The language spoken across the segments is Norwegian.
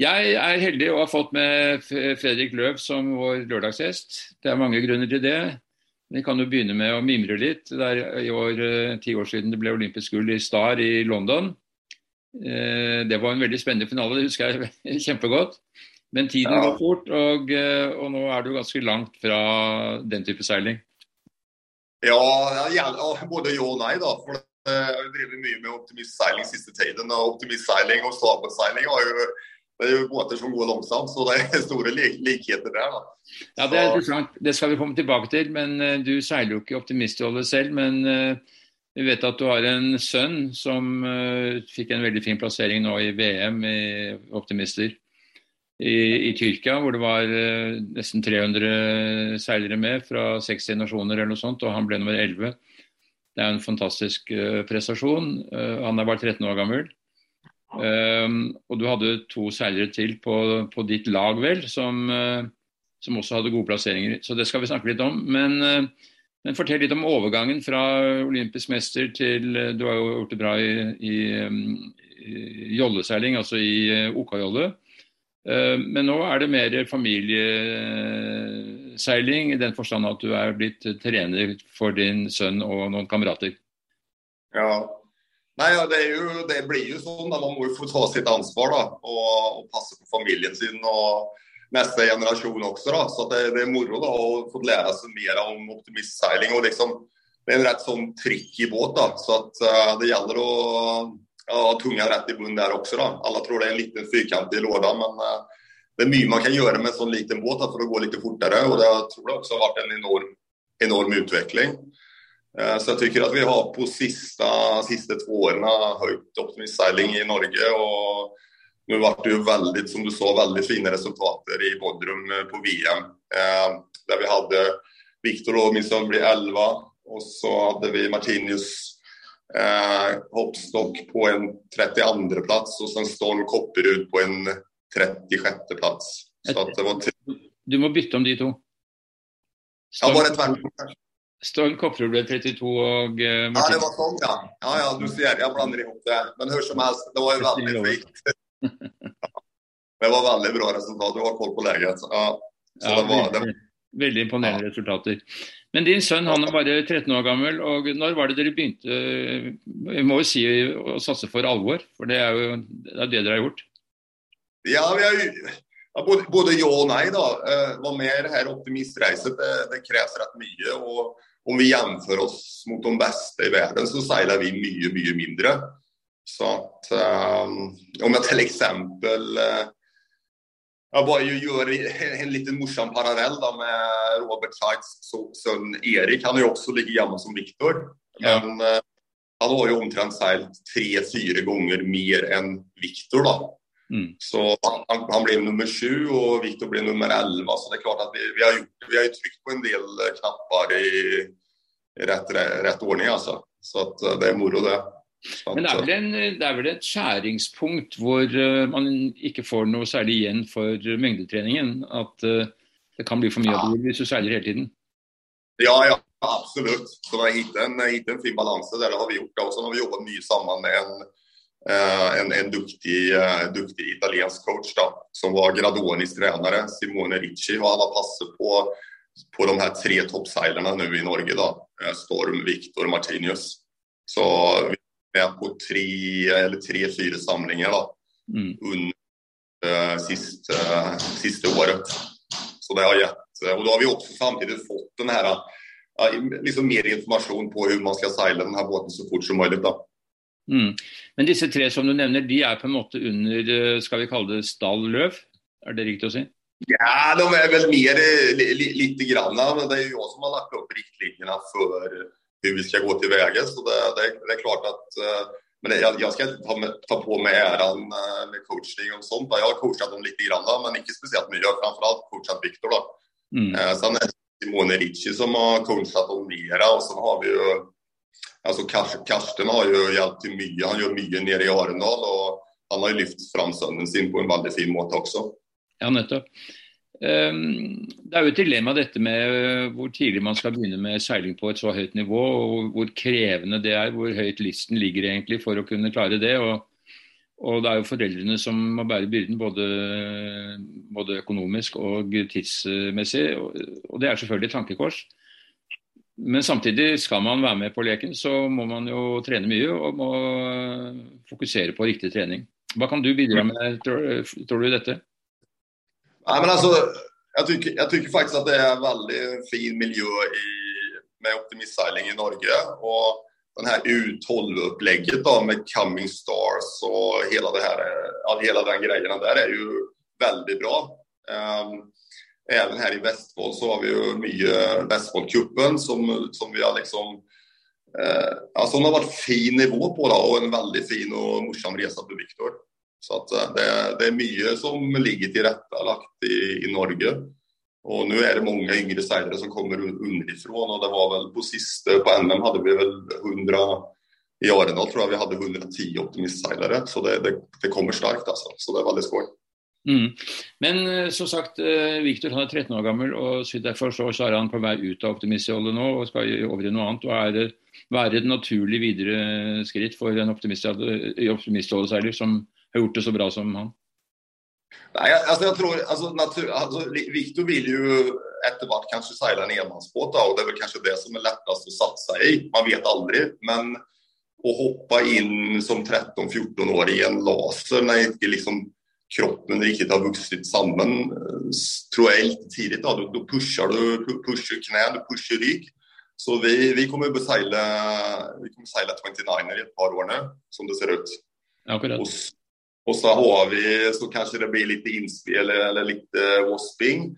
Jeg er heldig og har fått med Fredrik Løv som vår lørdagsgjest. Det er mange grunner til det. Vi kan jo begynne med å mimre litt. Det er i år eh, ti år siden det ble olympisk gull i Star i London. Eh, det var en veldig spennende finale, det husker jeg kjempegodt. Men tiden går fort, og, eh, og, nå er du ganske langt fra den type seiling. Ja, både ja og nei. da. For jeg har drevet mye med optimistseiling siste tiden. og Optimistseiling og startbåtseiling har jo det er jo båter som går langsomt, så det er store likheter der. da. Ja, Det er interessant. Det skal vi komme tilbake til. men uh, Du seiler jo ikke optimistrolle selv. Men uh, vi vet at du har en sønn som uh, fikk en veldig fin plassering nå i VM i optimister i, i Tyrkia, hvor det var nesten 300 seilere med fra 60 nasjoner eller noe sånt, og han ble nummer 11. Det er en fantastisk prestasjon. han er bare 13 år gammel. Um, og du hadde to seilere til på, på ditt lag, vel, som, uh, som, også hadde gode plasseringer. Så det skal vi snakke litt om. Men, uh, men fortell litt om overgangen fra olympisk mester til uh, Du har jo gjort det bra i, i, i jolleseiling, altså i OK-jolle. men nå er det mer familieseiling i den forstand at du er blitt trener for din sønn og noen kamerater. Ja, Nei, det, jo, det, blir jo sånn. Da. Man må jo få ta sitt ansvar da, og, og passe på familien sin og neste generasjon også. Da. Så det, det, er moro da, å få lære seg mer om optimistseiling. og liksom, Det er en rett sånn trikk i båt. da, så at, uh, Det gjelder å ha tunga rett i bunnen der også. da. Alle tror det er en liten firkant i låda, men uh, det er mye man kan gjøre med en sånn liten båt da, for å gå litt fortere. og det, Jeg tror jeg også har vært en enorm, enorm utvikling. Eh, så jeg tycker at vi har på siste, siste två åren höjt optimistseiling i Norge. og nu ble det jo veldig, som du sa, veldig fine resultater i Bodrum eh, på VM. Eh, der vi hadde Viktor Åminsson bli 11, og så hadde vi Martinius eh, hoppstock på en 32. plass, og sen Storm Kopperud på en 36. plass. Så var... Du må bytte om de to. Storm... Ja, bare tvert Storm Kopperud ble 32 og uh, Ja, det var sånn, ja. Ja, ja, du ser, jeg blander ihop det. Men hør som helst, det var jo veldig fint. det var veldig bra resultat. Du har koll på leget. Ja, ja det var, det... Veldig imponerende ja. resultater. Men din sønn han er bare 13 år gammel. og Når var det dere begynte vi må jo si å satse for alvor? For det er jo det, er det dere har gjort. Ja, vi har ja, både, både, ja og nei. da. Det Var mer her optimistreise. Det, det kreves rett mye. og om vi jamfører oss mot de beste i verden, så seiler vi mye, mye mindre. Så at um, om jeg eksempel uh, jeg bare gjør en liten morsom parallell da, med Robert Sides sønn Erik. Han er jo også like gammel som Viktor. Ja. Men uh, han har jo omtrent seilt tre-fire ganger mer enn Viktor. Mm. Så han, han, blev nummer sju och Viktor blev nummer elva. Så det är klart att vi, vi har, gjort, vi har tryckt på en del knappar i, i rett, rett, ordning. Altså. Så eh, det er moro, det. At, Men det er, en, det er vel et skjæringspunkt hvor uh, man ikke får noe særlig igjen for mengdetreningen? At uh, det kan bli for mye av det hvis du seiler hele tiden? Ja, ja, absolutt. Så vi har hittet en, en fin balanse. Det har vi gjort. Også. når har vi jobbet mye sammen med en Eh, en, en duktig, uh, duktig, italiensk coach da, som var Gradonis trenere, Simone Ricci. og Han har passet på, på de her tre toppseilerne nå i Norge. da, eh, Storm, Victor, Martinius. Så vi er på tre eller tre-fire samlinger da, mm. under uh, siste, uh, siste, året. Så det har gett, og Da har vi også samtidig fått den her, liksom mer informasjon på hvordan man skal seile denne båten så fort som mulig. da. Mm. Men disse tre som du nevner, de er på en måte under eh, skal vi kalle det stall løv? Er det riktig å si? Ja, de er vel mer li, li, lite grann. Men det er jo jeg som har lagt opp riktlinjene for hvordan vi skal gå til veie. Så det, det, det, er klart at men jeg, jeg, skal ta, med, ta på meg æren med coaching og sånt. Jeg har coachet dem litt, grann, men ikke spesielt mye. Framfor alt coachet Victor. da. Mm. Uh, så er det Simone Ricci som har coachet dem mer. Og så har vi jo altså Karsten har jo hjulpet mye. Han gjør mye nede i Arendal. og Han har jo lyft fram sønnen sin på en veldig fin måte også. Ja, nettopp. Ehm, det er jo et dilemma dette med eh, hvor tidlig man skal begynne med seiling på et så høyt nivå, og hvor krevende det er, hvor høyt listen ligger egentlig for å kunne klare det. Og, Og det er jo foreldrene som må bære byrden både, både økonomisk og tidsmessig. Og det er selvfølgelig et tankekors. Men samtidig skal man være med på leken, så må man jo trene mye og må fokusere på riktig trening. Hva kan du bidra med, tror, du, dette? Nei, men altså, jeg tykker, faktisk at det er veldig fin miljø i, med optimistseiling i Norge. og den her U12-upplägget med Coming Stars og hele, det her, hele den greia der er jo veldig bra. Um, även här i Vestfold så har vi ju mye Vestfoldcupen som, som vi har liksom eh, det har vært fin nivå på da, og en veldig fin og morsom reise for Viktor. Så at uh, det, det, er mye som ligger tilrettelagt i, i Norge. Og nå er det mange yngre seilere som kommer underifrån. og det var vel På siste på NM hadde vi vel 100 I Arendal tror jeg vi hadde 110 optimistseilere. Så det, det, det, kommer sterkt. altså. Så det er veldig skål. Mm. Men eh, som sagt, eh, Viktor er 13 år gammel, og så derfor så er han på vei ut av optimistholdet nå og skal over i noe annet. og er det være et naturlig videre skritt for en optimistholdeseiler som har gjort det så bra som han? Nei, altså jeg tror, altså, natur, altså, Victor vil jo etter hvert kanskje seile en enmannsbåt, og det er vel kanskje det som er lettest å satse i. Man vet aldri. Men å hoppe inn som 13-14 år i en laser når ikke liksom, kroppen riktig har vokst sammen, tror jeg helt litt tidlig. Da, Du, pusher du pusher kne, du pusher rygg. Så vi, vi kommer å seile, vi kommer seile 29er i et par år nå, som det ser ut. Akkurat. Og og så har vi, så kanskje det blir litt innspill eller litt wasping.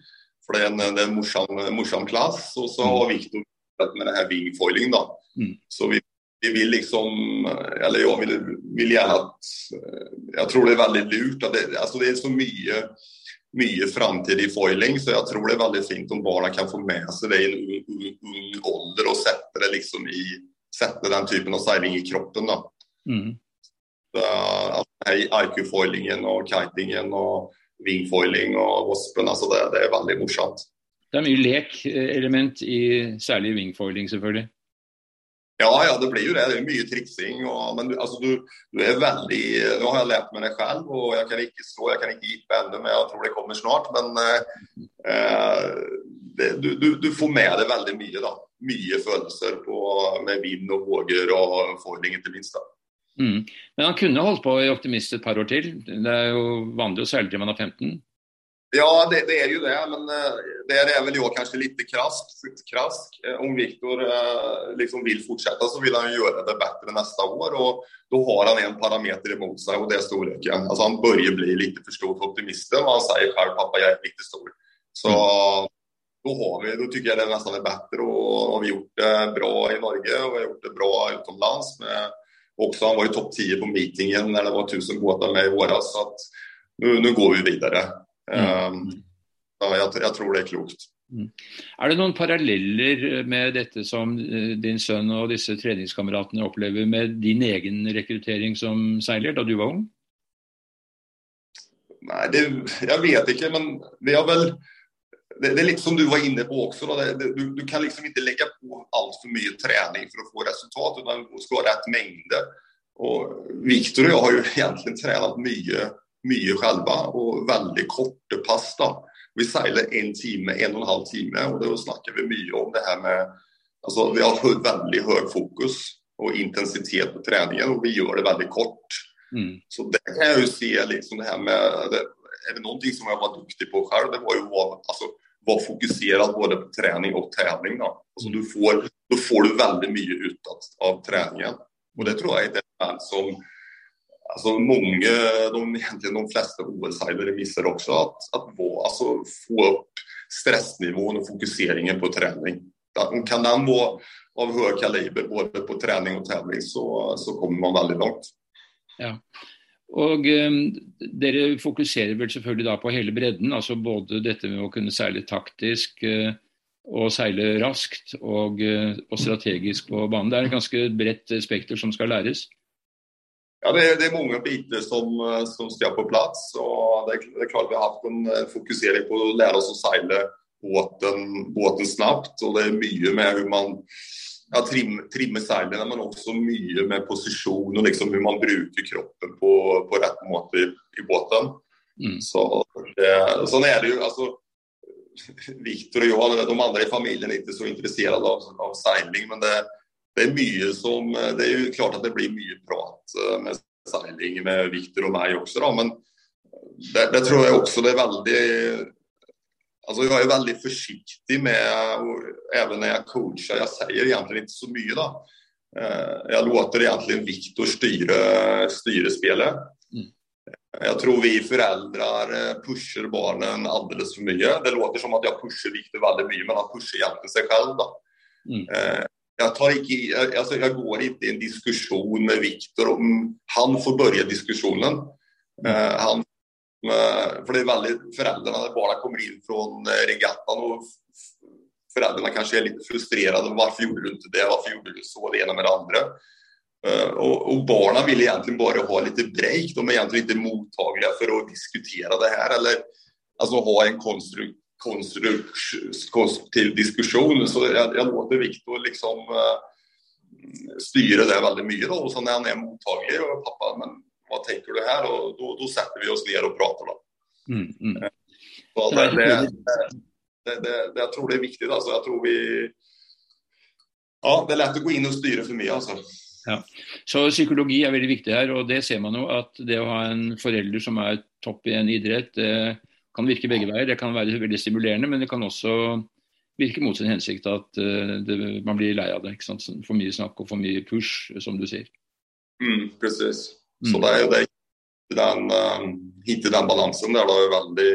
for det er en, det er en morsom, morsom klasse. Og så har mm. Viktor med denne wingfoilingen, wingfoiling då. Mm. Så vi, vi vill liksom, eller jag vill, vill gärna att, jag tror det är väldigt lurt. Att det, alltså det är så mycket, mycket framtid i foiling så jag tror det är väldigt fint om barnen kan få med sig det i en ung, ålder och sätta det liksom i, sätta den typen av seiling i kroppen då. Mm. Så, IQ-foilingen og kitingen og wingfoiling og waspen. Altså det, det, er veldig morsomt. Det er mye lek-element i særlig wingfoiling, selvfølgelig. Ja, ja, det blir jo det. Det er mye triksing. Og, men altså, du, du, er veldig Nå har jeg lært meg det selv, og jeg kan ikke slå, jeg kan ikke gipe ennå, men jeg tror det kommer snart. Men eh, det, du, du, du, får med deg veldig mye, da. Mye følelser på, med vind og våger og foiling, ikke minst. da. Mm. Men han kunne holdt på i Optimist et par år til. Det er jo vanlig å seile til man er 15. Ja, det, det, er jo det. Men uh, det er vel jeg kanskje litt krask. krask. Uh, om Viktor uh, liksom vil fortsette, så vil han gjøre det bedre neste år. og Da har han en parameter imot seg, og det er storleken. Altså, han begynner bli litt for stor optimist, og han sier selv pappa, jeg er litt stor. Så mm. da, har vi, da tykker jeg det nesten er bedre. Og, og vi har gjort det bra i Norge, og vi har gjort det bra utenlands. med Också, han var ju topp 10 på meetingen när det var tusen båtar med i våras. Så att nu går vi videre. Mm. Um, ja, jeg, jeg, tror det er klokt. Mm. Er det noen paralleller med dette som eh, din sønn og disse treningskameratene opplever med din egen rekruttering som seiler da du var ung? Nei, det, jeg vet ikke, men vi har vel det, det, er litt som du var inne på også. Det, du, du, kan liksom ikke legge på altfor mye trening for å få resultat, du skal ha rett mengde. Og Viktor og jeg har jo egentlig trent mye, mye selv, og veldig korte pass. da. Vi seiler en time, en og en halv time, og da snakker vi mye om det her med altså Vi har veldig høy fokus og intensitet på treningen, og vi gjør det veldig kort. Mm. Så det kan jeg jo se liksom det her med det, Er det noe som jeg var dyktig på selv, det var jo altså, var fokuserad både på trening og tävling. Da. Altså, du får, da får du veldig mye ut av, av treningen. Og det tror jeg er det som alltså många, de, egentligen de flesta OS-seilere missar också. Att, att alltså, få upp stressnivån og fokuseringen på trening. Kan den vara av høy kaliber både på trening og tävling så, så kommer man veldig langt. Ja. Og um, Dere fokuserer vel selvfølgelig da på hele bredden, altså både dette med å kunne seile taktisk uh, og seile raskt og, uh, og, strategisk på banen. Det er et ganske bredt spekter som skal læres? Ja, det det er mange biter som, som, skal på plass. og det det er, klart Vi har hatt en fokusering på å lære oss å seile båten, båten snabbt. og Det er mye med hvordan man ja, trim, trimme seilene, men også mye med posisjon og liksom hvordan man bruker kroppen på, på rett måte i, i båten. Mm. Så det, sånn er det jo. altså Viktor og jeg, de andre i familien er ikke så interessert av, av seiling, men det, det, er mye som Det er jo klart at det blir mye prat eh, med seiling med Viktor og meg også, da, men det, det, tror jeg også det er veldig Altså, jeg er veldig forsiktig med, even når jeg coacher, jeg sier egentlig ikke så mye. da. Eh, jeg låter egentlig Viktor styre, styre spillet. Mm. Jeg tror vi foreldre eh, pusher barnen altfor mye. Det låter som at jeg pusher Viktor veldig mye, men han pusher egentlig seg selv. da. Mm. Eh, jeg, ikke, altså, jeg, går ikke i en diskusjon med Viktor om han får begynne diskusjonen. Mm. Han uh, for det er veldig, Foreldrene barnen kommer inn fra regattaen, og foreldrene kanskje er litt frustrerte. 'Hvorfor Varför gjorde du ikke det? Hvorfor gjorde du så? Det ene med det andre. Uh, og, og, Barna vil egentlig bare ha litt break. De er egentlig ikke mottagliga for å diskutere det her. eller altså ha en konstru, konstruktiv diskusjon. Så jeg, jeg låter Viktor liksom uh, styre det veldig mye. Da. Og så når han er mottaglig, og pappa, men hva tenker du her? Og da setter vi oss ned og prater, da. Mm, mm. Så, det, det, det, jeg tror det er viktig. Da. Så Jeg tror vi Ja, det er lett å gå inn og styre for mye, altså. Ja. Så psykologi er veldig viktig her, og det ser man jo at det å ha en forelder som er topp i en idrett, det kan virke begge veier. Det kan være veldig stimulerende, men det kan også virke mot sin hensikt at uh, det, man blir lei av det. ikke sant? For mye snakk og for mye push, som du sier. Mm, precis. Så mm. det er jo det den, uh, hitte den balansen der da er veldig,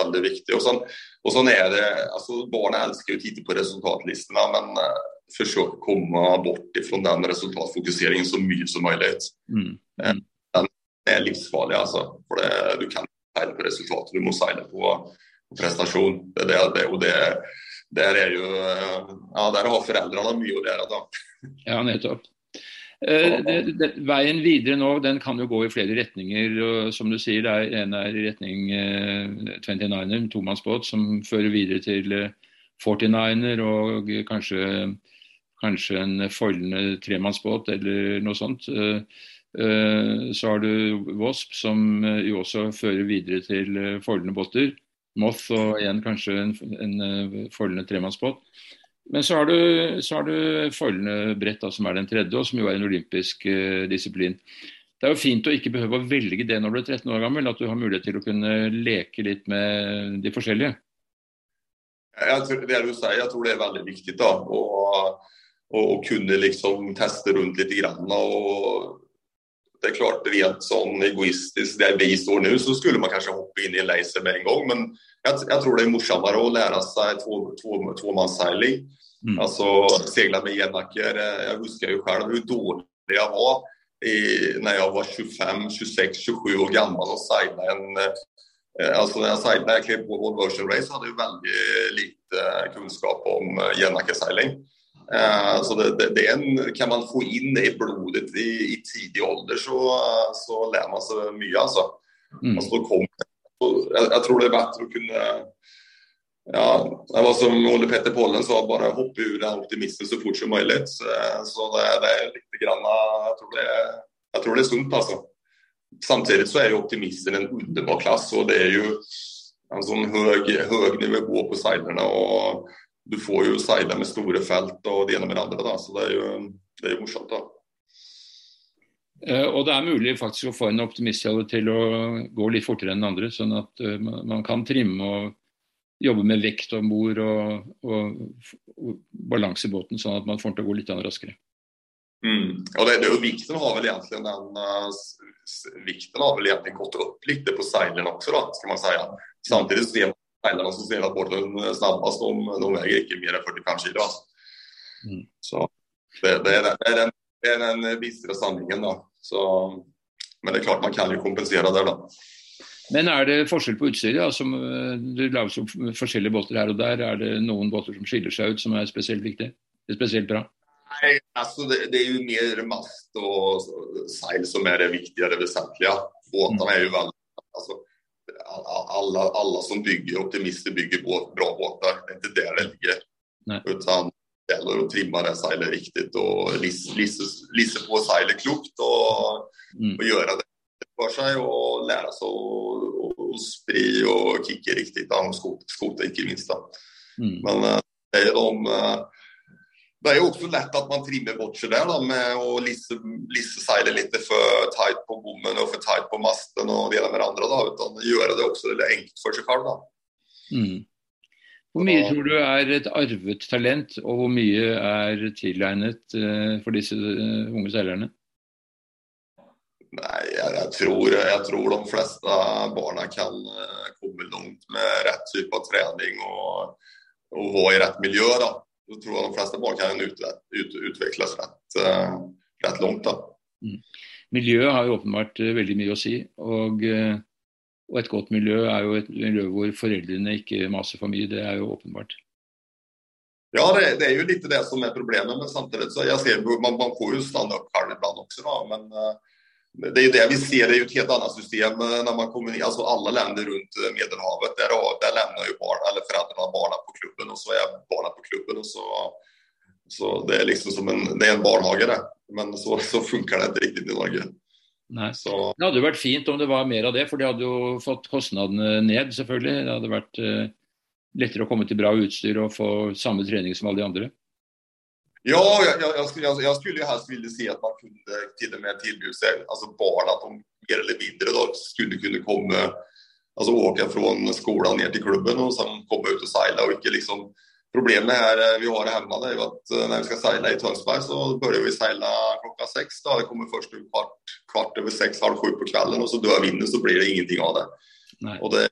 veldig viktig. Og sånn, og sånn er det, altså Barna elsker å titte på resultatlistene, men uh, forsøk å komme bort fra den resultatfokuseringen så mye som mulig. Mm. Mm. Den er livsfarlig, altså. For det, du kan seile på resultatet, du må seile på, på prestasjon. Det, det, det, og det, der er jo Ja, der har foreldrene mye å lære, da. Ja, nettopp. Eh, det, det, veien videre nå den kan jo gå i flere retninger. og Som du sier, det er en er i retning eh, 29er, tomannsbåt, som fører videre til eh, 49er og kanskje, kanskje en foldende tremannsbåt eller noe sånt. Eh, eh så har du Wasp, som eh, jo også fører videre til foldende båter. Moth og igjen kanskje en, en foldende tremannsbåt. Men så har du, så du foldende brett, da, som er den tredje, og som jo er en olympisk uh, disiplin. Det er jo fint å ikke behøve å velge det når du er 13 år gammel, at du har mulighet til å kunne leke litt med de forskjellige. Jeg tror, det du sier, jeg tror det er veldig viktig da, å, å kunne liksom teste rundt litt. Grann, og det er klart Rent sånn egoistisk der vi står nå, så skulle man kanskje hoppe inn i en laser med en gang. Men jeg, jeg tror det er morsommere å lære seg tvåmannsseiling. To, mm. Altså seile med Jennaker. Jeg husker jo selv hvor dårlig jeg var i, når jeg var 25-26-27 år gammel og seilte en eh, Altså når jeg seilte, jeg klev på World Ocean Race, hadde jeg veldig lite kunnskap om eh, Jennaker-seiling. Eh, så det, det, det en, kan man få inn det i blodet i, i tidlig alder, så, så lærer man seg mye. altså. Mm. altså kom, jeg, jeg, tror det er bedre å kunne ja, det var som Ole Petter Pollen sa, bare hoppe ur den optimismen så fort som mulig. Så, så det, det, er litt grann, jeg, tror det, jeg tror det er sunt, altså. Samtidig så er jo optimisten en underbar klasse, og det er jo en sånn høy, høy nivå på seilerne. og du får jo seile med store felt og det ene med det andre. Da. Så det er jo, det er jo morsomt. da. Uh, og det er mulig faktisk å få en optimist til å gå litt fortere enn andre, sånn at uh, man kan trimme og jobbe med vekt om bord og, og, og, balanse i båten, sånn at man får til å gå litt raskere. Mm. Og det, det, er jo Vikten har vel egentlig den uh, vikten har vel egentlig gått opp litt på seilene også, da, skal man si. Samtidig så ser man speiderne som sier at båten snabbast, de, de veier ikke mer enn 45 kilo. Altså. Mm. Så det, det, det, er den, det er den bistre sannheten. da. Så, men det er klart man kan jo kompensere der, da. Men er det forskjell på utstyret? Altså, det lages jo forskjellige båter her og der. Er det noen båter som skiller seg ut, som er spesielt viktig? Det er spesielt bra? Nei, altså det, det, er jo mer mast og seil som er det viktigere, vesentlige. Båtene er jo veldig altså, alla, alla som bygger optimister bygger bra båtar. Det är inte där det ligger. Nej. Utan gäller att trimma det seilet riktigt och lissa på seilet klokt och, mm. och göra det för sig och lära sig å spri och kicka riktigt, ja, skota, skota inte minst. Mm. Men eh, det är de eh, er jo også lett at man trimmer bort der da, med å lisse, lisse seilet litt for tight på bommen og for tight på masten og det ene med det andra. Då, utan Gjøre det også litt enkelt for seg selv. da. Mm. Hvor mye tror du er et arvet talent, og hvor mye er tilegnet uh, for disse uh, unge seilerne? Nei, jeg, jeg, tror, jeg, tror, de fleste barna kan uh, komme langt med rett type trening og, og være i rett miljø. da. Så tror jeg de fleste barn kan ut, ut, utvikles rett, rett langt. da. Mm. Miljøet har jo åpenbart veldig mye å si. og og et godt miljø er jo et miljø hvor foreldrene ikke maser for mye. Det er jo åpenbart. Ja, det, det, er jo litt det som er problemet. Men samtidig så jeg ser, man, man får jo her iblant også. Da, men uh, det jo det vi ser, det jo et helt annet system uh, når man kommer altså Alle länder rundt Medelhavet, der, der lämnar jo barn, eller foreldrene barna på klubben, og så er barna på klubben. og så, så Det er liksom som en, det er en barnehage, det. Men så, så funker det ikke riktig i Norge. Nei. Så... Det hadde jo vært fint om det var mer av det, for det hadde jo fått kostnadene ned, selvfølgelig. Det hadde vært uh, lettere å komme til bra utstyr og få samme trening som alle de andre. Ja, jag, jeg, jeg skulle jo helst ville se at man kunne till och med tilby seg altså barn at de mer eller mindre då, skulle kunne komme alltså åke fra skolen ned til klubben og så komme ut og seile. och inte liksom Problemet här eh, vi har hjemme er jo at att når vi skal seile i Tønsberg, så börjar vi seile klockan seks. Då. det kommer først kvart, kvart over seks, halv sju på kvällen og så dör vinden, så blir det ingenting av det. Nej. Och det,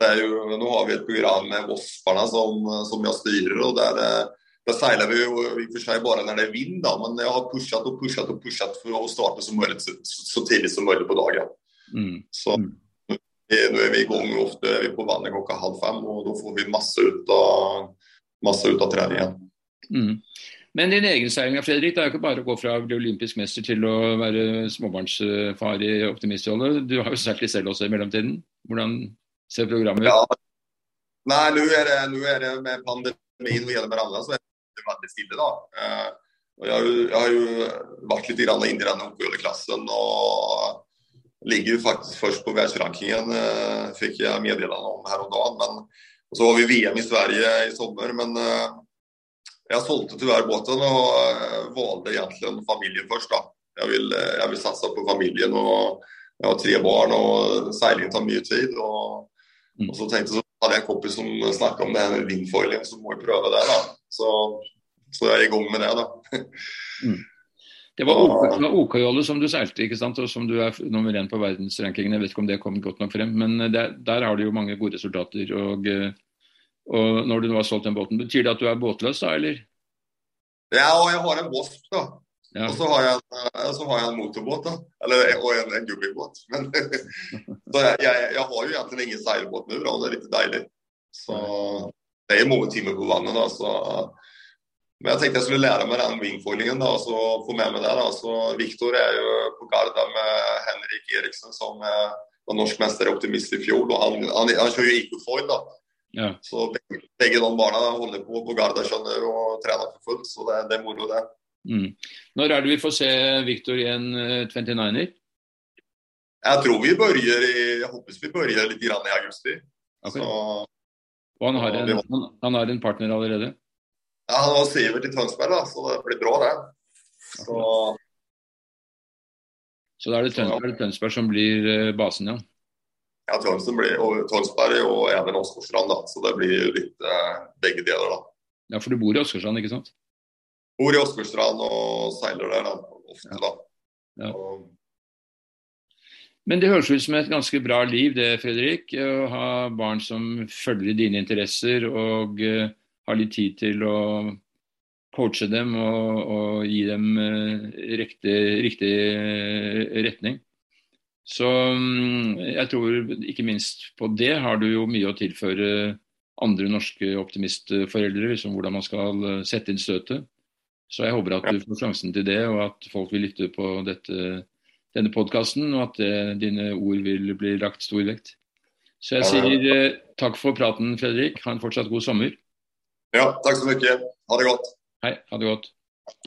det är ju, Nå har vi et program med Vossparna som, som jeg styrer, og där eh, der seiler vi jo i og for seg bare når det er vind, da, men jeg har pushet og pushet og pushet for å starte så, mulig, så, tidlig som mulig på dagen. Mm. Så mm. nå er vi i gang ofte er vi på vannet klokka halv fem, og da får vi masse ut av masse ut av treningen. Mm. Men din egen seiling Fredrik, det er jo ikke bare å gå fra å bli olympisk mester til å være småbarnsfar i optimistholdet. Du har jo seilt litt selv også i mellomtiden. Hvordan ser programmet ut? Ja. Nei, nå er, er, det med pandemien og hele hverandre, så er det veldig stille. da. Eh, og jeg, har jo, jeg har jo vært litt inn i denne OL-klassen og ligger jo faktisk først på verdensrankingen, eh, fikk jeg meddelende om her om dagen. men og så var vi VM i Sverige i sommer, men eh, jeg solgte tyvärr båten og valgte egentlig familien først. da. Jeg vil, jeg vil satse på familien. og Jeg har tre barn, og seiling tar mye tid. Og, mm. og så tenkte jeg, så hadde jeg en kompis som snakka om det her med vindfoiling, så må vi prøve det. da. Så, så jeg er i gang med det. da. Mm. Det var OK-jolle som du seilte, ikke sant? og som du er nummer én på verdensrankingen. Jeg vet ikke om det kom godt nok frem, men der, der har du jo mange gode resultater. og og når du nå har solgt den båten, Betyr det at du er båtløs, da, eller? Ja, og jeg har en Wasp, da. Ja. Og så har, jeg, eh, så har jeg en motorbåt, da. Eller, og en, en gummibåt. Men, så jeg, jeg, jeg, har jo egentlig ingen seilbåt nå, og det er litt deilig. Så det er mange timer på vannet, da. Så, men jeg tenkte jeg skulle lære meg den wingfoilingen da, og så få med meg det. da. Så Viktor er jo på Garda med Henrik Eriksen, som var norsk mester optimist i fjor. og Han, han, han kjører jo Ecofoil, da. Ja. Så begge, begge de barna holder på på Garda skjønner, og trener for fullt, så det, det er moro, det. Mm. Når er det vi får se Viktor i en 29-er? Eh, jeg tror vi begynner i Jeg håper vi begynner litt i august. Okay. og han har, en, han, han har, en, partner allerede? Ja, han har Sivert i Tønsberg, da, så det blir bra, det. Så, så da er det Tønsberg, Tønsberg som blir eh, basen, ja? Ja, Tønsberg, blir, og Tønsberg og even Åsgårdstrand, da. Så det blir litt eh, begge deler, da. Ja, for du bor i Åsgårdstrand, ikke sant? Bor i Åsgårdstrand og seiler der da, ofte, da. Ja. Men det høres ut som et ganske bra liv det, Fredrik. Å ha barn som følger dine interesser og uh, har litt tid til å coache dem og, og gi dem uh, riktig, riktig uh, retning. Så um, jeg tror ikke minst på det har du jo mye å tilføre andre norske optimistforeldre, liksom hvordan man skal sette inn støtet. Så jeg håper at du får sjansen til det, og at folk vil lytte på dette, denne podkasten, og at det, eh, dine ord vil bli lagt stor vekt. Så jeg sier eh, takk for praten, Fredrik. Ha en fortsatt god sommer. Ja, takk så mye. Ha det godt. Hei, ha det godt.